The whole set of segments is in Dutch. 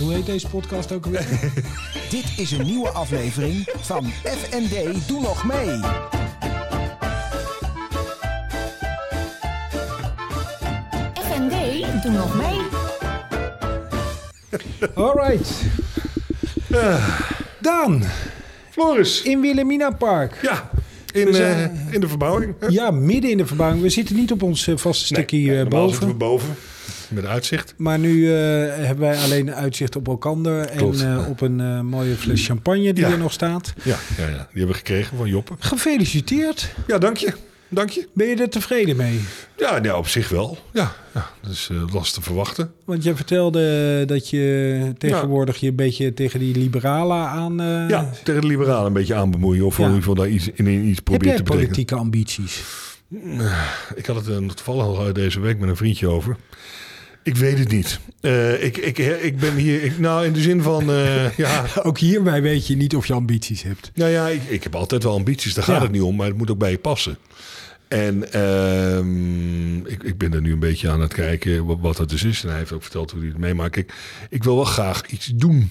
Hoe heet deze podcast ook alweer? Dit is een nieuwe aflevering van FND Doe Nog Mee. FND, doe nog mee. Alright. Daan, Floris. in Wilhelmina Park. Ja, in, eh, in de verbouwing. Ja, midden in de verbouwing. We zitten niet op ons eh, vaste stukje Nee, eh, boven. zitten we boven. Met uitzicht. Maar nu eh, hebben wij alleen uitzicht op elkander en eh, op een eh, mooie fles champagne die Ja. er nog staat. Ja, ja, ja, die hebben we gekregen van Joppe. Gefeliciteerd. Ja, dank je. Dank je. Ben je er tevreden mee? Ja, ja op zich wel. Ja, ja dat is lastig te verwachten. Want je vertelde dat je tegenwoordig je een beetje tegen die liberalen aan... Ja, tegen de liberalen een beetje aanbemoeien. Of Ja. in ieder geval daar iets, in, in iets jij te betekenen. politieke ambities? Ik had het er toevallig al deze week met een vriendje over. Ik weet het niet. Eh, ik, ik, ik ben hier... Ik, nou, in de zin van... eh, ja, Ook hierbij weet je niet of je ambities hebt. Nou ja, ik, ik heb altijd wel ambities, daar gaat Ja. het niet om, maar het moet ook bij je passen. En ehm, ik, ik ben er nu een beetje aan het kijken wat, wat dat dus is. En hij heeft ook verteld hoe hij het meemaakt. Ik, ik wil wel graag iets doen,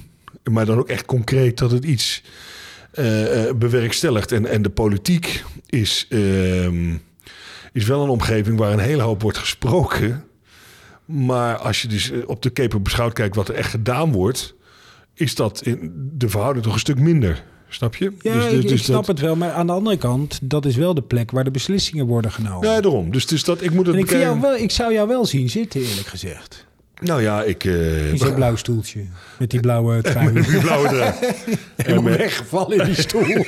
maar dan ook echt concreet dat het iets eh, eh, bewerkstelligt. En, en de politiek is, ehm, is wel een omgeving waar een hele hoop wordt gesproken. Maar als je dus eh, op de keper beschouwd kijkt wat er echt gedaan wordt, is dat in de verhouding toch een stuk minder. Snap je? Ja, Dus- dus- ik, ik dus snap dat- het wel. Maar aan de andere kant, dat is wel de plek waar de beslissingen worden genomen. Ja, daarom. Dus, dus dat, ik moet het en ik, vind jou bekijken. wel, ik zou jou wel zien zitten, eerlijk gezegd. Nou ja, ik... eh In zo'n blauw stoeltje. Met die blauwe trui. Die blauwe draad. Helemaal met- weggevallen in die stoel.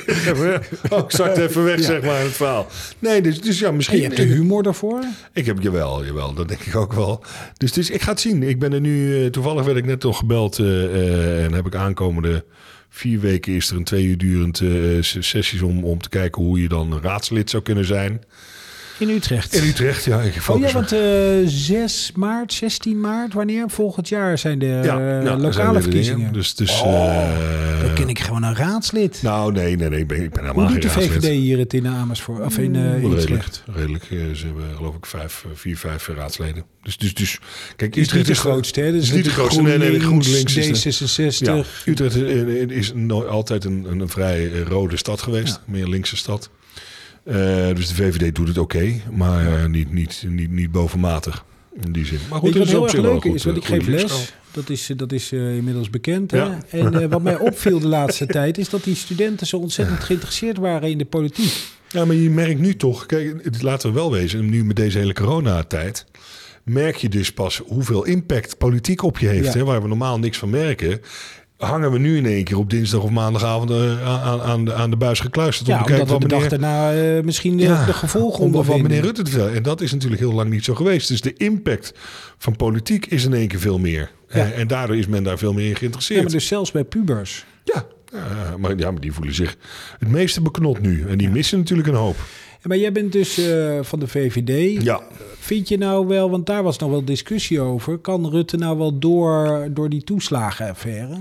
Oh, ik zakt even weg, zeg maar, in het verhaal. Nee, dus, dus ja, En misschien... je hebt de humor daarvoor. Ik heb, jawel, jawel, dat denk ik ook wel. Dus, dus ik ga het zien. Ik ben er nu, eh, toevallig werd ik net toch gebeld eh, eh, en heb ik aankomende vier weken is er een twee uur durend eh, sessies om, om te kijken hoe je dan raadslid zou kunnen zijn. In Utrecht. In Utrecht, ja. Ik Oh ja, want eh 6 maart, 16 maart, wanneer? Volgend jaar zijn de ja, eh, ja, er zijn lokale de verkiezingen. dingen. Dus, dus Oh, eh, Dan ken ik gewoon een raadslid. Nou, nee, nee, nee. Ik ben, ik ben Hoe helemaal doet de. VVD hier het in Amersfoort? Of in, eh, in Utrecht? redelijk. Ze hebben geloof ik vijf, vier, vijf raadsleden. Dus, dus, dus kijk, Het is niet de grootste, hè? Dus is niet de grootste. Nee, nee, GroenLinks is de- D66. Ja, Utrecht is, is nooit altijd een, een, vrij rode stad geweest. Meer linkse stad. Eh, dus de VVD doet het oké, maar eh, niet, niet, niet, niet bovenmatig in die zin. Maar wat het is heel erg leuk goed, is? Want eh, ik geef les. leerschool. Dat is, dat is eh, inmiddels bekend. Hè? En eh, wat mij opviel de laatste tijd... is dat die studenten zo ontzettend geïnteresseerd waren in de politiek. Ja, maar je merkt nu toch, kijk, het- laten we wel wezen, nu met deze hele coronatijd, merk je dus pas hoeveel impact politiek op je heeft. Ja. Hè, waar we normaal niks van merken. Hangen we nu in één keer op dinsdag of maandagavond eh, aan, aan, de, aan de buis gekluisterd. Ja, om te kijken omdat we de wat dag meneer, daarna eh, misschien de, Ja, de gevolgen om wat ondervinden. meneer Rutte te vertellen. En dat is natuurlijk heel lang niet zo geweest. Dus de impact van politiek is in één keer veel meer. Ja. En, en daardoor is men daar veel meer in Ja, geïnteresseerd. maar dus zelfs bij pubers. Ja, ja, maar, ja, maar die voelen zich het meeste beknot nu. En die missen natuurlijk een hoop. Maar jij bent dus eh, van de VVD. Ja. Vind je nou wel, want daar was nog wel discussie over... kan Rutte nou wel door, door die toeslagenaffaire?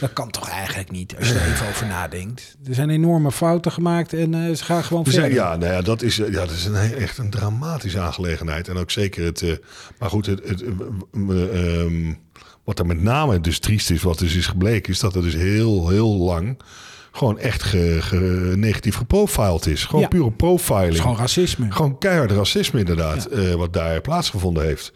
Dat kan toch eigenlijk niet, als je er even over nadenkt. Er zijn enorme fouten gemaakt en eh, ze gaan gewoon verder. zijn, ja, nou ja, dat is, ja, dat is een, echt een dramatische aangelegenheid. En ook zeker het. eh, maar goed, het, het, eh, ehm, wat er met name dus triest is, wat dus is gebleken, is dat er dus heel, heel lang gewoon echt ge, ge- negatief geprofiled is. Gewoon Ja. pure profiling. Is gewoon racisme. Gewoon keihard racisme inderdaad, eh, wat daar plaatsgevonden heeft.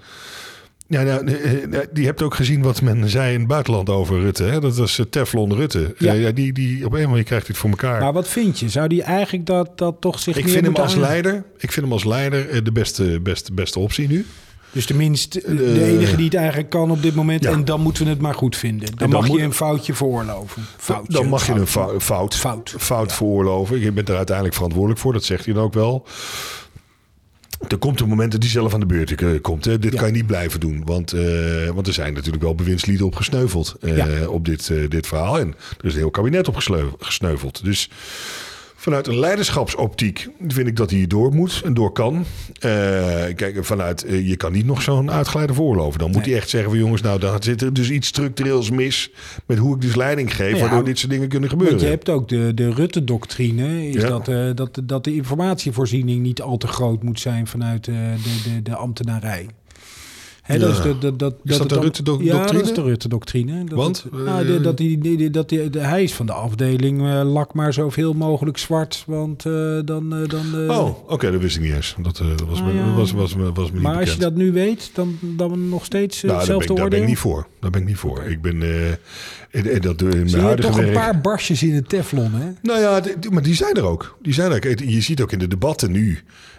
Ja, nou, eh, eh, die hebt ook gezien wat men zei in het buitenland over Rutte. Hè? Dat was Teflon Rutte. Ja. Ja, die, die, op een manier krijgt hij het voor elkaar. Maar wat vind je? Zou die eigenlijk dat, dat toch zich Ik meer vind hem als aan- leider, ik vind hem als leider de beste, beste, beste optie nu. Dus tenminste, de Eh, enige die het eigenlijk kan op dit moment. ja. En dan moeten we het maar goed vinden. Dan, dan mag moet- je een foutje veroorloven. Foutje, dan mag je een foutje. fou- fout, Fout. fout veroorloven. Je bent er uiteindelijk verantwoordelijk voor, dat zegt hij dan ook wel. Er komt een moment dat hij zelf aan de beurt eh, komt. Hè. Dit Ja. kan je niet blijven doen. Want, eh, want er zijn natuurlijk wel bewindslieden op gesneuveld Ja. op dit, dit verhaal. En er is een heel kabinet op gesneuveld. Dus vanuit een leiderschapsoptiek vind ik dat hij door moet en door kan. Eh, kijk, vanuit eh, je kan niet nog zo'n uitgeleide voorloven. Dan moet Nee. hij echt zeggen van jongens, nou dan zit er dus iets structureels mis met hoe ik dus leiding geef, Ja, waardoor dit soort dingen kunnen gebeuren. Want je hebt ook de, de Rutte-doctrine. Is Ja. dat, eh, dat, dat de informatievoorziening niet al te groot moet zijn vanuit de, de, de ambtenarij. Hè, dat is de, dat, dat, Is dat de Rutte-doctrine? Ja, dat is de Rutte-doctrine. Dat Want? het- nou, Eh, dat die, dat die, de, hij is van de afdeling eh, lak maar zoveel mogelijk zwart, want eh, dan... dan Oh, oké, dat wist ik niet eens. Dat, dat was, Ah, me, ja. was, was, me- was me niet maar als je dat nu weet, dan, dan nog steeds nou, daar ben, hetzelfde ik, daar ben ik niet voor. Daar ben ik niet voor. Ik ben... eh, en, en dat, in Zie mijn je huidige toch een paar barsjes in het teflon, hè? Nou ja, maar die zijn er ook. Die zijn er. Je ziet ook in de debatten nu.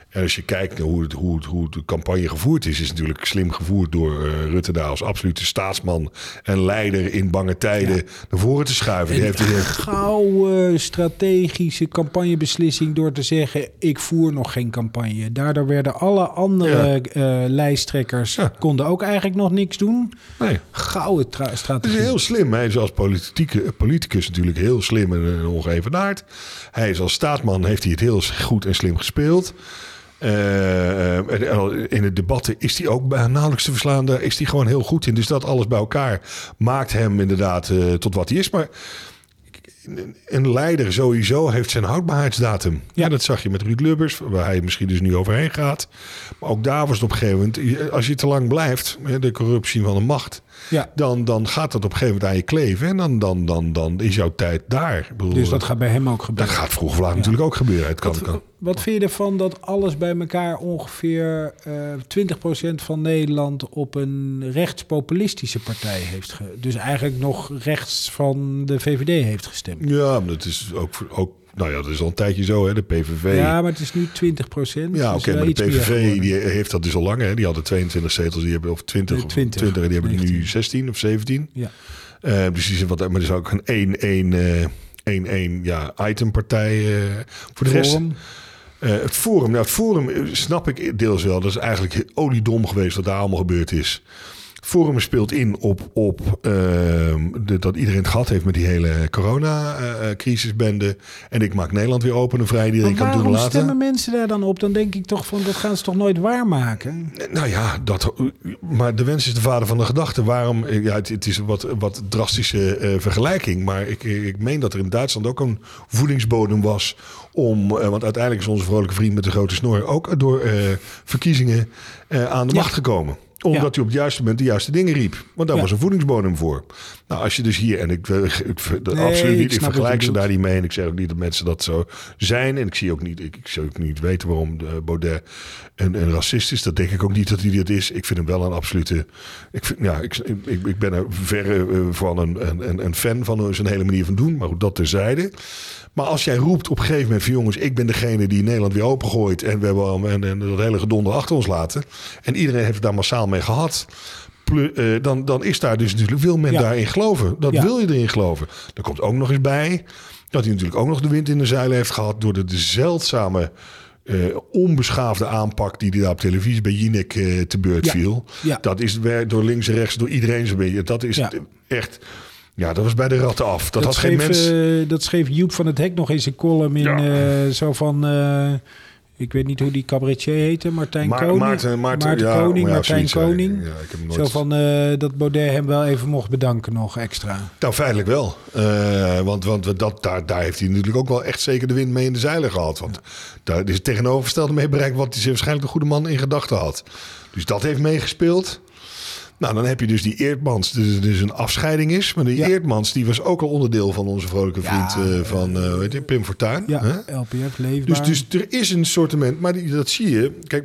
En als je kijkt naar hoe, het, hoe, het, hoe de campagne gevoerd is, is natuurlijk slim gevoerd door eh, Rutte daar als absolute staatsman en leider in bange tijden naar voren te schuiven. Die heeft, heeft- Gouden strategische campagnebeslissing door te zeggen: ik voer nog geen campagne. Daardoor werden alle andere eh, lijsttrekkers Ja. konden ook eigenlijk nog niks doen. nee, Gouden tra- het is strategie. heel slim. Is als politieke, politicus natuurlijk heel slim en, en ongeëvenaard. Hij is als staatsman heeft hij het heel goed en slim gespeeld. Eh, en- en in de debatten is hij ook nauwelijks te verslaan. Daar is hij gewoon heel goed in. Dus dat alles bij elkaar maakt hem inderdaad eh, tot wat hij is. Maar een- leider sowieso heeft zijn houdbaarheidsdatum. Ja. Ja. dat zag je met Ruud Lubbers, waar hij misschien dus nu overheen gaat. Maar ook daar was het op een gegeven moment... als je te lang blijft, de corruptie van de macht... Ja. dan, dan gaat dat op een gegeven moment aan je kleven. En dan, dan, dan, dan is jouw tijd daar. Bedoel, Dus dat gaat bij hem ook dat gebeuren. gaat vroeg of laat natuurlijk ook gebeuren. Het kan, Wat, kan. wat vind je ervan dat alles bij elkaar ongeveer eh 20% van Nederland op een rechtspopulistische partij heeft ge Dus eigenlijk nog rechts van de VVD heeft gestemd. Ja, maar dat is ook, ook... Nou ja, dat is al een tijdje zo, hè. De PVV... Ja, maar het is nu 20 procent. Ja, oké, maar de PVV die heeft dat dus al lang. Hè? Die hadden 22 zetels, die hebben of 20, Nee, of 20, 20 en die hebben nu 19. 16 of 17. Ja. Eh, dus die zijn wat, maar er is ook een 1 1 eh 1 1 ja, itempartij. eh voor de rest, Forum. eh, het forum. Nou, het forum snap ik deels wel. Dat is eigenlijk oliedom geweest wat daar allemaal gebeurd is. Forum speelt in op, op ehm, de, dat iedereen het gehad heeft met die hele corona-crisisbende. en ik maak Nederland weer open en vrij. Iedereen Maar kan doen laten. stemmen mensen daar dan op? Dan denk ik toch van, dat gaan ze toch nooit waarmaken? Nou ja, dat, maar de wens is de vader van de gedachte. Waarom? Ja, het, het is een wat, wat drastische eh, vergelijking. Maar ik, ik meen dat er in Duitsland ook een voedingsbodem was. Om, eh, want uiteindelijk is onze vrolijke vriend met de grote snor ook door eh, verkiezingen eh, aan de Ja. macht gekomen. Omdat Ja. hij op het juiste moment de juiste dingen riep. Want daar Ja. was een voedingsbodem voor. Nou, als je dus hier, en ik, ik, ik Nee, absoluut niet, ik vergelijk ze daar niet mee. En ik zeg ook niet dat mensen dat zo zijn. En ik zie ook niet, ik, ik zou ook niet weten waarom de Baudet een, een racist is. Dat denk ik ook niet dat hij dat is. Ik vind hem wel een absolute. Ik, vind, ja, ik, ik, ik ben er verre eh, van een, een, een fan van zijn hele manier van doen. Maar goed, dat terzijde. Maar als jij roept op een gegeven moment van jongens, ik ben degene die Nederland weer opengooit. En we hebben al en, en dat hele gedonder achter ons laten. En iedereen heeft daar massaal mee gehad. Eh, dan, dan is daar dus natuurlijk, wil men Ja. daarin geloven. Dat Ja. wil je erin geloven. Er komt ook nog eens bij dat hij natuurlijk ook nog de wind in de zeilen heeft gehad door de, de zeldzame, eh, onbeschaafde aanpak die hij daar op televisie bij Jinek eh, te beurt Ja. viel. Ja. Dat is door links en rechts, door iedereen zo'n beetje. Dat is echt, ja, dat was bij de ratten af. Dat, had geen schreef, mens. eh, dat schreef Joep van het Hek nog in zijn column in Ja. zo van... ik weet niet hoe die cabaretier heette, Martijn Ma- Koning. Maarten, Maarten, ja, Koning, ja, Martijn. Koning. Ja, ik heb Zo van eh, dat Baudet hem wel even mocht bedanken nog extra. Nou, feitelijk wel. Eh, want want dat, daar, daar heeft hij natuurlijk ook wel echt zeker de wind mee in de zeilen gehad. Want daar is het tegenovergestelde mee bereikt wat hij waarschijnlijk de goede man in gedachten had. Dus dat heeft meegespeeld. Nou, dan heb je dus die Eertmans, dus, dus een afscheiding is. Maar die Ja. Eertmans, die was ook al onderdeel van onze vrolijke Ja, vriend eh, van eh, weet je, Pim Fortuyn. Ja? LPF leefbaar. Dus, dus er is een sortiment, maar die, dat zie je. Kijk,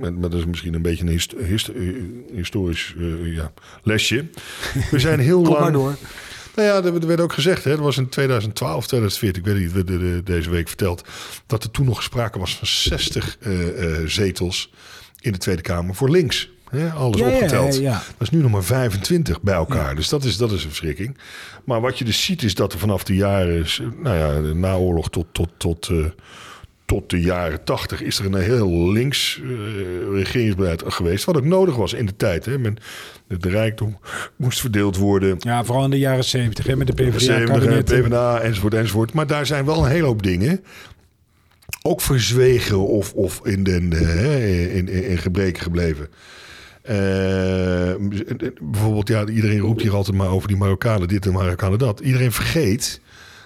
maar, dat is misschien een beetje een hist- hist- eh, historisch eh, ja, lesje. We zijn heel Kom lang. maar door. Nou ja, er, er werd ook gezegd, hè, het was in 2012, 2014, ik weet niet, er, eh, deze week verteld, dat er toen nog sprake was van 60 eh, eh, zetels in de Tweede Kamer voor links. Hè, alles Ja, opgeteld. ja. Dat is nu nog maar 25 bij elkaar. Dus dat is, dat is een verschrikking. Maar wat je dus ziet is dat er vanaf de jaren, nou ja, de naoorlog tot, tot, tot, eh, tot de jaren 80 is er een heel links eh, regeringsbeleid geweest. Wat ook nodig was in de tijd. Hè. Men, de, rijkdom moest verdeeld worden. Ja, vooral in de jaren zeventig hè, met de De PvdA-kabinet. PvdA enzovoort enzovoort. Maar daar zijn wel een hele hoop dingen ook verzwegen of, of in, den, eh, in, in, in gebreken gebleven. Eh, bijvoorbeeld, ja, iedereen roept hier altijd maar over die Marokkanen dit en Marokkanen dat. Iedereen vergeet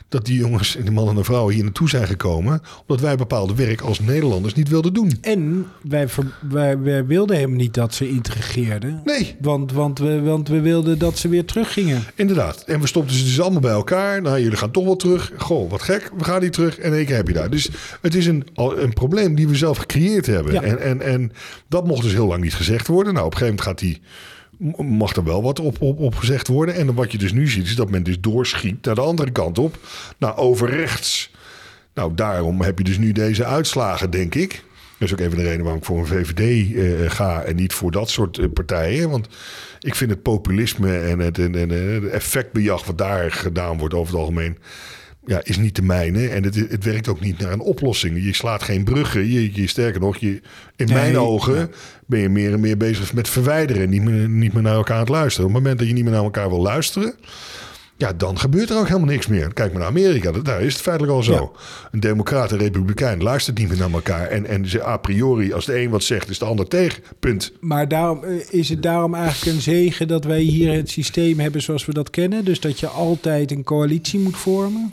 dat die jongens en die mannen en vrouwen hier naartoe zijn gekomen. omdat wij bepaalde werk als Nederlanders niet wilden doen. En wij, ver- wij, wij wilden helemaal niet dat ze integreerden. Nee. Want, want, we, want we wilden dat ze weer teruggingen. Inderdaad. En we stopten ze dus allemaal bij elkaar. Nou, jullie gaan toch wel terug. Goh, wat gek. We gaan niet terug. En keer heb je daar. Dus het is een, een probleem die we zelf gecreëerd hebben. Ja. En, en, en dat mocht dus heel lang niet gezegd worden. Nou, op een gegeven moment gaat die, mag er wel wat op, op, op gezegd worden. En wat je dus nu ziet, is dat men dus doorschiet naar de andere kant op. Naar over rechts. Nou, daarom heb je dus nu deze uitslagen, denk ik. Dat is ook even de reden waarom ik voor een VVD eh, ga en niet voor dat soort eh, partijen. Want ik vind het populisme en het, en, en, het effectbejag wat daar gedaan wordt over het algemeen... Ja, is niet de mijne. En het, het werkt ook niet naar een oplossing. Je slaat geen bruggen. Je, je, sterker nog, je, in Nee, mijn ogen ja. ben je meer en meer bezig met verwijderen. Niet meer, niet meer naar elkaar aan het luisteren. Op het moment dat je niet meer naar elkaar wil luisteren... Ja, dan gebeurt er ook helemaal niks meer. Kijk maar naar Amerika, dat- daar is het feitelijk al zo. Ja. Een democrat en republikein luistert niet meer naar elkaar. En, en ze a priori, als de een wat zegt, is de ander tegen. Punt. Maar daarom, eh, is het daarom eigenlijk een zegen dat wij hier het systeem hebben zoals we dat kennen? Dus dat je altijd een coalitie moet vormen?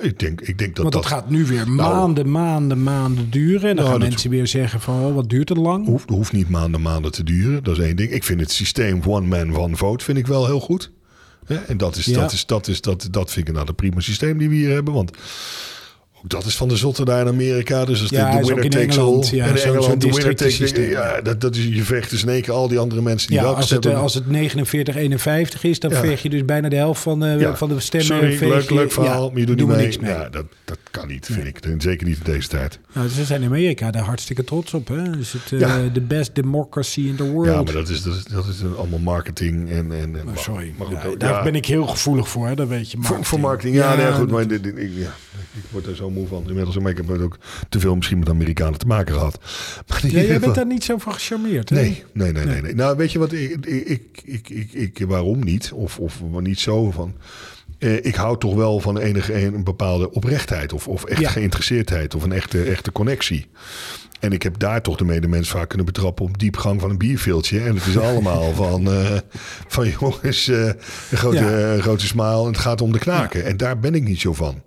Nee, ik, denk, ik denk dat Want dat, dat... gaat nu weer maanden, maanden, maanden duren. En dan Nou, gaan mensen weer zeggen van, oh, wat duurt het lang? hoeft, hoeft niet maanden, maanden te duren. Dat is één ding. Ik vind het systeem one man, one vote vind ik wel heel goed. En dat, is, Ja. dat, is, dat, is, dat, dat vind ik nou een prima systeem die we hier hebben. Want dat is van de zotte daar in Amerika. Dus als Ja, de, winner in takes all. Ja, en Engeland, de winner takes... Ja, dat, dat is, je vecht dus in één keer al die andere mensen die Ja, als het, eh, hebben. als het 49, 51 is, dan Ja. veeg je dus bijna de helft van de, Ja. van de stemmen. Sorry, leuk, verhaal, ja, maar je doet niet mee. niks mee. Ja, dat, dat kan niet, vind ik. Zeker niet in deze tijd. Nou, dus we zijn in Amerika daar hartstikke trots op. Hè? Dus het, eh, the best democracy in the world. Ja, maar dat is, dat is, dat is allemaal marketing. En, en, en- Oh, sorry, Maar goed, Ja, ook- daar ben ik heel gevoelig voor, hè? dat weet je. Voor, voor marketing, ja, nee, goed. Maar ik, word er zo moe van inmiddels. Maar ik heb ook te veel misschien met Amerikanen te maken gehad. Maar Ja, jij bent daar niet zo van gecharmeerd, hè? Nee, nee, nee, nee, nee. Nou, weet je wat? Ik, ik, ik, ik, ik, waarom niet? Of, of maar niet zo van. Eh, ik hou toch wel van enige een bepaalde oprechtheid. Of, of echt Ja. geïnteresseerdheid. Of een echte, echte connectie. En ik heb daar toch de medemens vaak kunnen betrappen op diepgang van een bierveeltje. En het is allemaal van, eh, van jongens, eh, een grote, Ja. grote. En het gaat om de knaken. En daar ben ik niet zo van.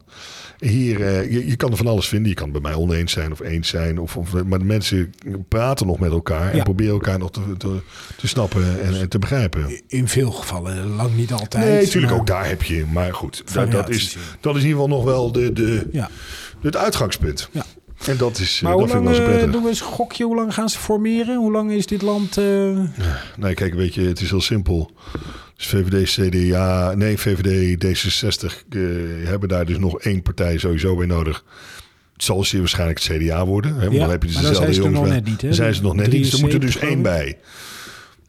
Hier, eh, je, je kan er van alles vinden. Je kan het bij mij oneens zijn of eens zijn. Of, of, maar de mensen praten nog met elkaar. En Ja. proberen elkaar nog te, te, te snappen en, en te begrijpen. In veel gevallen, lang niet altijd. Nee, natuurlijk ook daar heb je. Maar goed, dat, dat, is, in. dat is in ieder geval nog wel de, de, Ja. het uitgangspunt. Ja. En dat is, eh, Maar dat hoe vind lang ik wel zo eh, prettig. doen we eens een gokje? Hoe lang gaan ze formeren? Hoe lang is dit land... eh, Nee, kijk, weet je, het is heel simpel. Dus VVD, CDA, nee, VVD, D66 eh, hebben daar dus nog één partij sowieso bij nodig. Het zal zeer waarschijnlijk het CDA worden. Hè? Want Ja, dan heb je dus dezelfde zijn ze jongens bij. net niet, zijn ze nog net niet. Dus er moet er dus 73 één bij.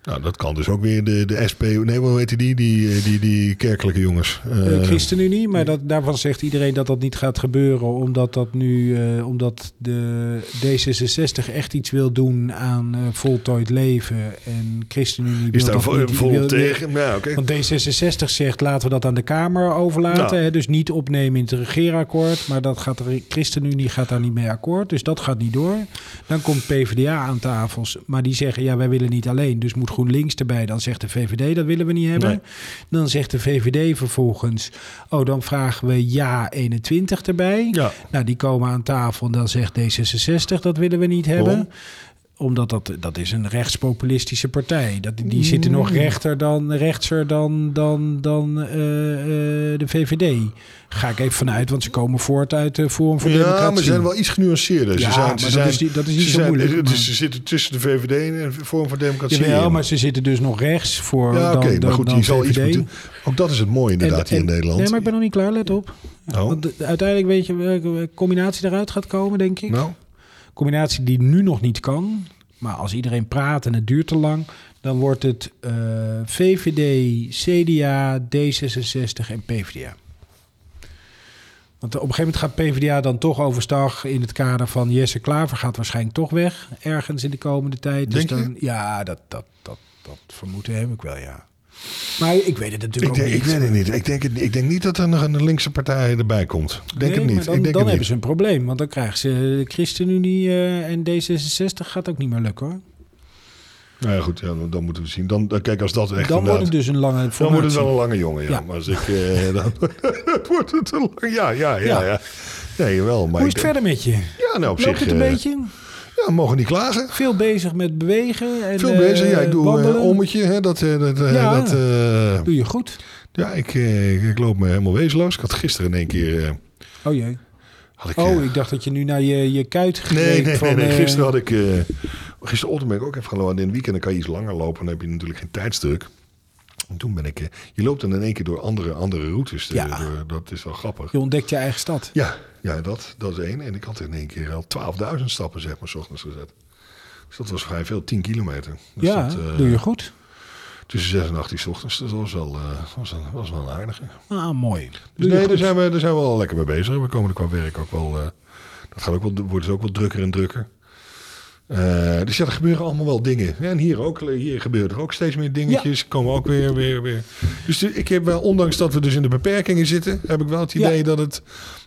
Nou, dat kan dus ook weer de, de SP. Nee, hoe heet die? Die, die, die kerkelijke jongens. Eh, ChristenUnie, maar dat, daarvan zegt iedereen dat dat niet gaat gebeuren, omdat dat nu, eh, omdat de D66 echt iets wil doen aan voltooid leven en ChristenUnie is daar vol, vol tegen? Ja, oké. Want D66 zegt laten we dat aan de Kamer overlaten. Nou. Hè? Dus niet opnemen in het regeerakkoord. Maar dat gaat de ChristenUnie gaat daar niet mee akkoord. Dus dat gaat niet door. Dan komt PvdA aan tafels. Maar die zeggen ja, wij willen niet alleen. Dus moet GroenLinks erbij. Dan zegt de VVD dat willen we niet hebben. Nee. Dan zegt de VVD vervolgens. Oh, dan vragen we ja 21 erbij. Ja. Nou, die komen aan tafel en dan zegt D66 dat willen we niet hebben. Waarom? Omdat dat, dat is een rechtspopulistische partij. Dat, die zitten nog rechter dan, rechtser dan, dan, dan eh, eh, de VVD. Ga ik even vanuit, want ze komen voort uit de Forum voor Ja, Democratie. maar ze zijn wel iets genuanceerder. Ja, ze zijn, maar ze dat zijn, is die- dat is niet zo zijn- moeilijk, Dus ze zitten tussen de VVD en de Vorm van Democratie. Jawel, in. maar ze zitten dus nog rechts voor Ja, dan, oké, maar goed, dan die zal iets VVD. moeten... Ook dat is het mooie inderdaad En- hier in Nederland. Nee, maar ik ben nog niet klaar, let op. Oh. Want de- uiteindelijk weet je welke combinatie eruit gaat komen, denk ik. Nou, combinatie die nu nog niet kan. Maar als iedereen praat en het duurt te lang, dan wordt het VVD, CDA, D66 en PvdA. Want op een gegeven moment gaat PvdA dan toch overstag in het kader van Jesse Klaver gaat waarschijnlijk toch weg ergens in de komende tijd. Dus je? dan, ja, dat, dat, dat, dat vermoeden heb ik wel, ja. Maar ik weet het natuurlijk ik, ook denk, ik niet. weet het niet. Ik denk, het, ik denk niet dat er nog een linkse partij erbij komt. Ik denk Nee, het niet. Dan, ik denk dan hebben niet. ze een probleem, want dan krijgen ze de ChristenUnie eh, en D66 gaat ook niet meer lukken hoor. Nou ja, goed, ja, dan, moeten we zien. Dan, dan- kijk, als dat echt Dan wordt het dus een lange Dan wordt het wel een lange jongen, ja. Ja. Maar als ik... eh, dan wordt het een lang... Ja, ja, ja, Ja. ja. Nee. Maar Hoe is het denk- verder met je? Ja, nou op Loopt zich... het een eh, beetje? Ja, mogen niet klagen. Veel bezig met bewegen en Veel eh, bezig. Ja, ik doe een ommetje. Hè, dat, eh, dat, eh, Ja. dat, eh, Doe je goed? ja, ik, eh, ik, ik loop me helemaal wezenloos. Ik had gisteren in één keer... eh, Oh jee. had ik, Oh, eh, ik dacht dat je nu naar je, je kuit greep Nee, nee, van... nee, nee. eh, Gisteren had ik... eh gisterochtend ben ik ook even gaan lopen. En in het weekend dan kan je iets langer lopen. Dan heb je natuurlijk geen tijdsdruk. En toen ben ik... eh, je loopt dan in één keer door andere, andere routes. eh, Ja. door- dat is wel grappig. Je ontdekt je eigen stad. Ja, ja dat, dat is één. En ik had in één keer al 12.000 stappen, zeg maar, s ochtends gezet. Dus dat was vrij veel, 10 kilometer. Dus ja, dat, eh, doe je goed. Tussen 6 en 8 uur ochtends. Dat was wel, was, een, was wel een aardige. Ah, mooi. Dus nee, goed. daar zijn, we, daar zijn we wel lekker mee bezig. We komen er qua werk ook wel... dat gaat ook wel, wordt dus ook wel drukker en drukker. Eh, dus ja, er gebeuren allemaal wel dingen. Ja, en hier ook. Hier gebeuren er ook steeds meer dingetjes. Komen ook weer, weer, weer. Dus ik heb wel, ondanks dat we dus in de beperkingen zitten, heb ik wel het idee Ja. dat, het,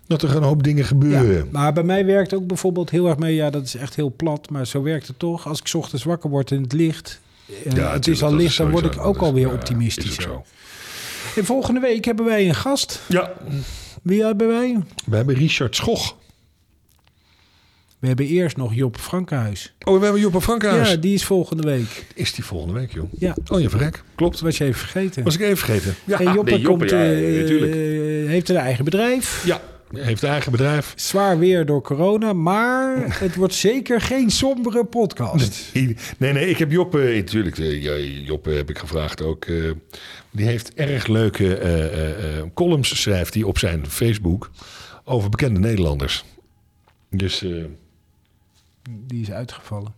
dat er een hoop dingen gebeuren. Ja, maar bij mij werkt ook bijvoorbeeld heel erg mee. Ja, dat is echt heel plat, maar zo werkt het toch. Als ik 's ochtends wakker word in het licht, eh, het is al licht, dan word ik ook is- alweer ja, optimistisch. zo. En volgende week hebben wij een gast. Ja, Wie hebben wij? we hebben Richard Schoch. We hebben eerst nog Job Frankenhuis. Oh, we hebben Joppe Frankhuis. Ja, die is volgende week. Is die volgende week, joh? Ja, Oh, je verrek. Klopt. dat was je even vergeten. Was ik even vergeten. Ja, en Joppe, nee, Joppe, komt, ja, eh, natuurlijk. heeft een eigen bedrijf. Ja, heeft een eigen bedrijf. Zwaar weer door corona, maar het wordt zeker geen sombere podcast. Nee, nee, ik heb Job, eh, natuurlijk, eh, ja, Job eh, heb ik gevraagd ook. eh, die heeft erg leuke eh, eh, eh, columns, schrijft hij op zijn Facebook, over bekende Nederlanders. Dus, eh, Die is uitgevallen.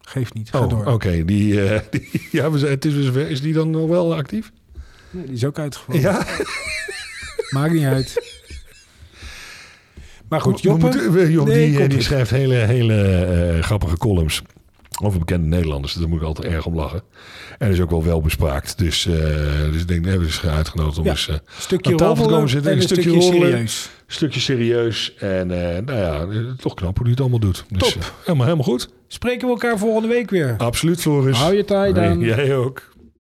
Geeft niet, ga oh, door. oké, die, eh, die- ja, we zijn, het is weer zover. Is die dan nog wel actief? Nee, die is ook uitgevallen. Ja, Maakt niet uit. Maar goed, Joppe. Job, Nee, die, eh, die schrijft hele, hele eh, grappige columns over bekende Nederlanders. Daar moet ik altijd erg om lachen. En is ook wel wel bespraakt. Dus, eh, dus ik denk, nee, we zijn uitgenodigd om Ja, eens eh, Een stukje aan tafel te komen zitten. en Een een stukje stukje roddelen. serieus. een stukje serieus. En eh, nou ja, toch knap hoe hij het allemaal doet. Dus, Top. helemaal, helemaal goed. Spreken we elkaar volgende week weer. Absoluut, Floris. Hou je taai dan. Jij ook.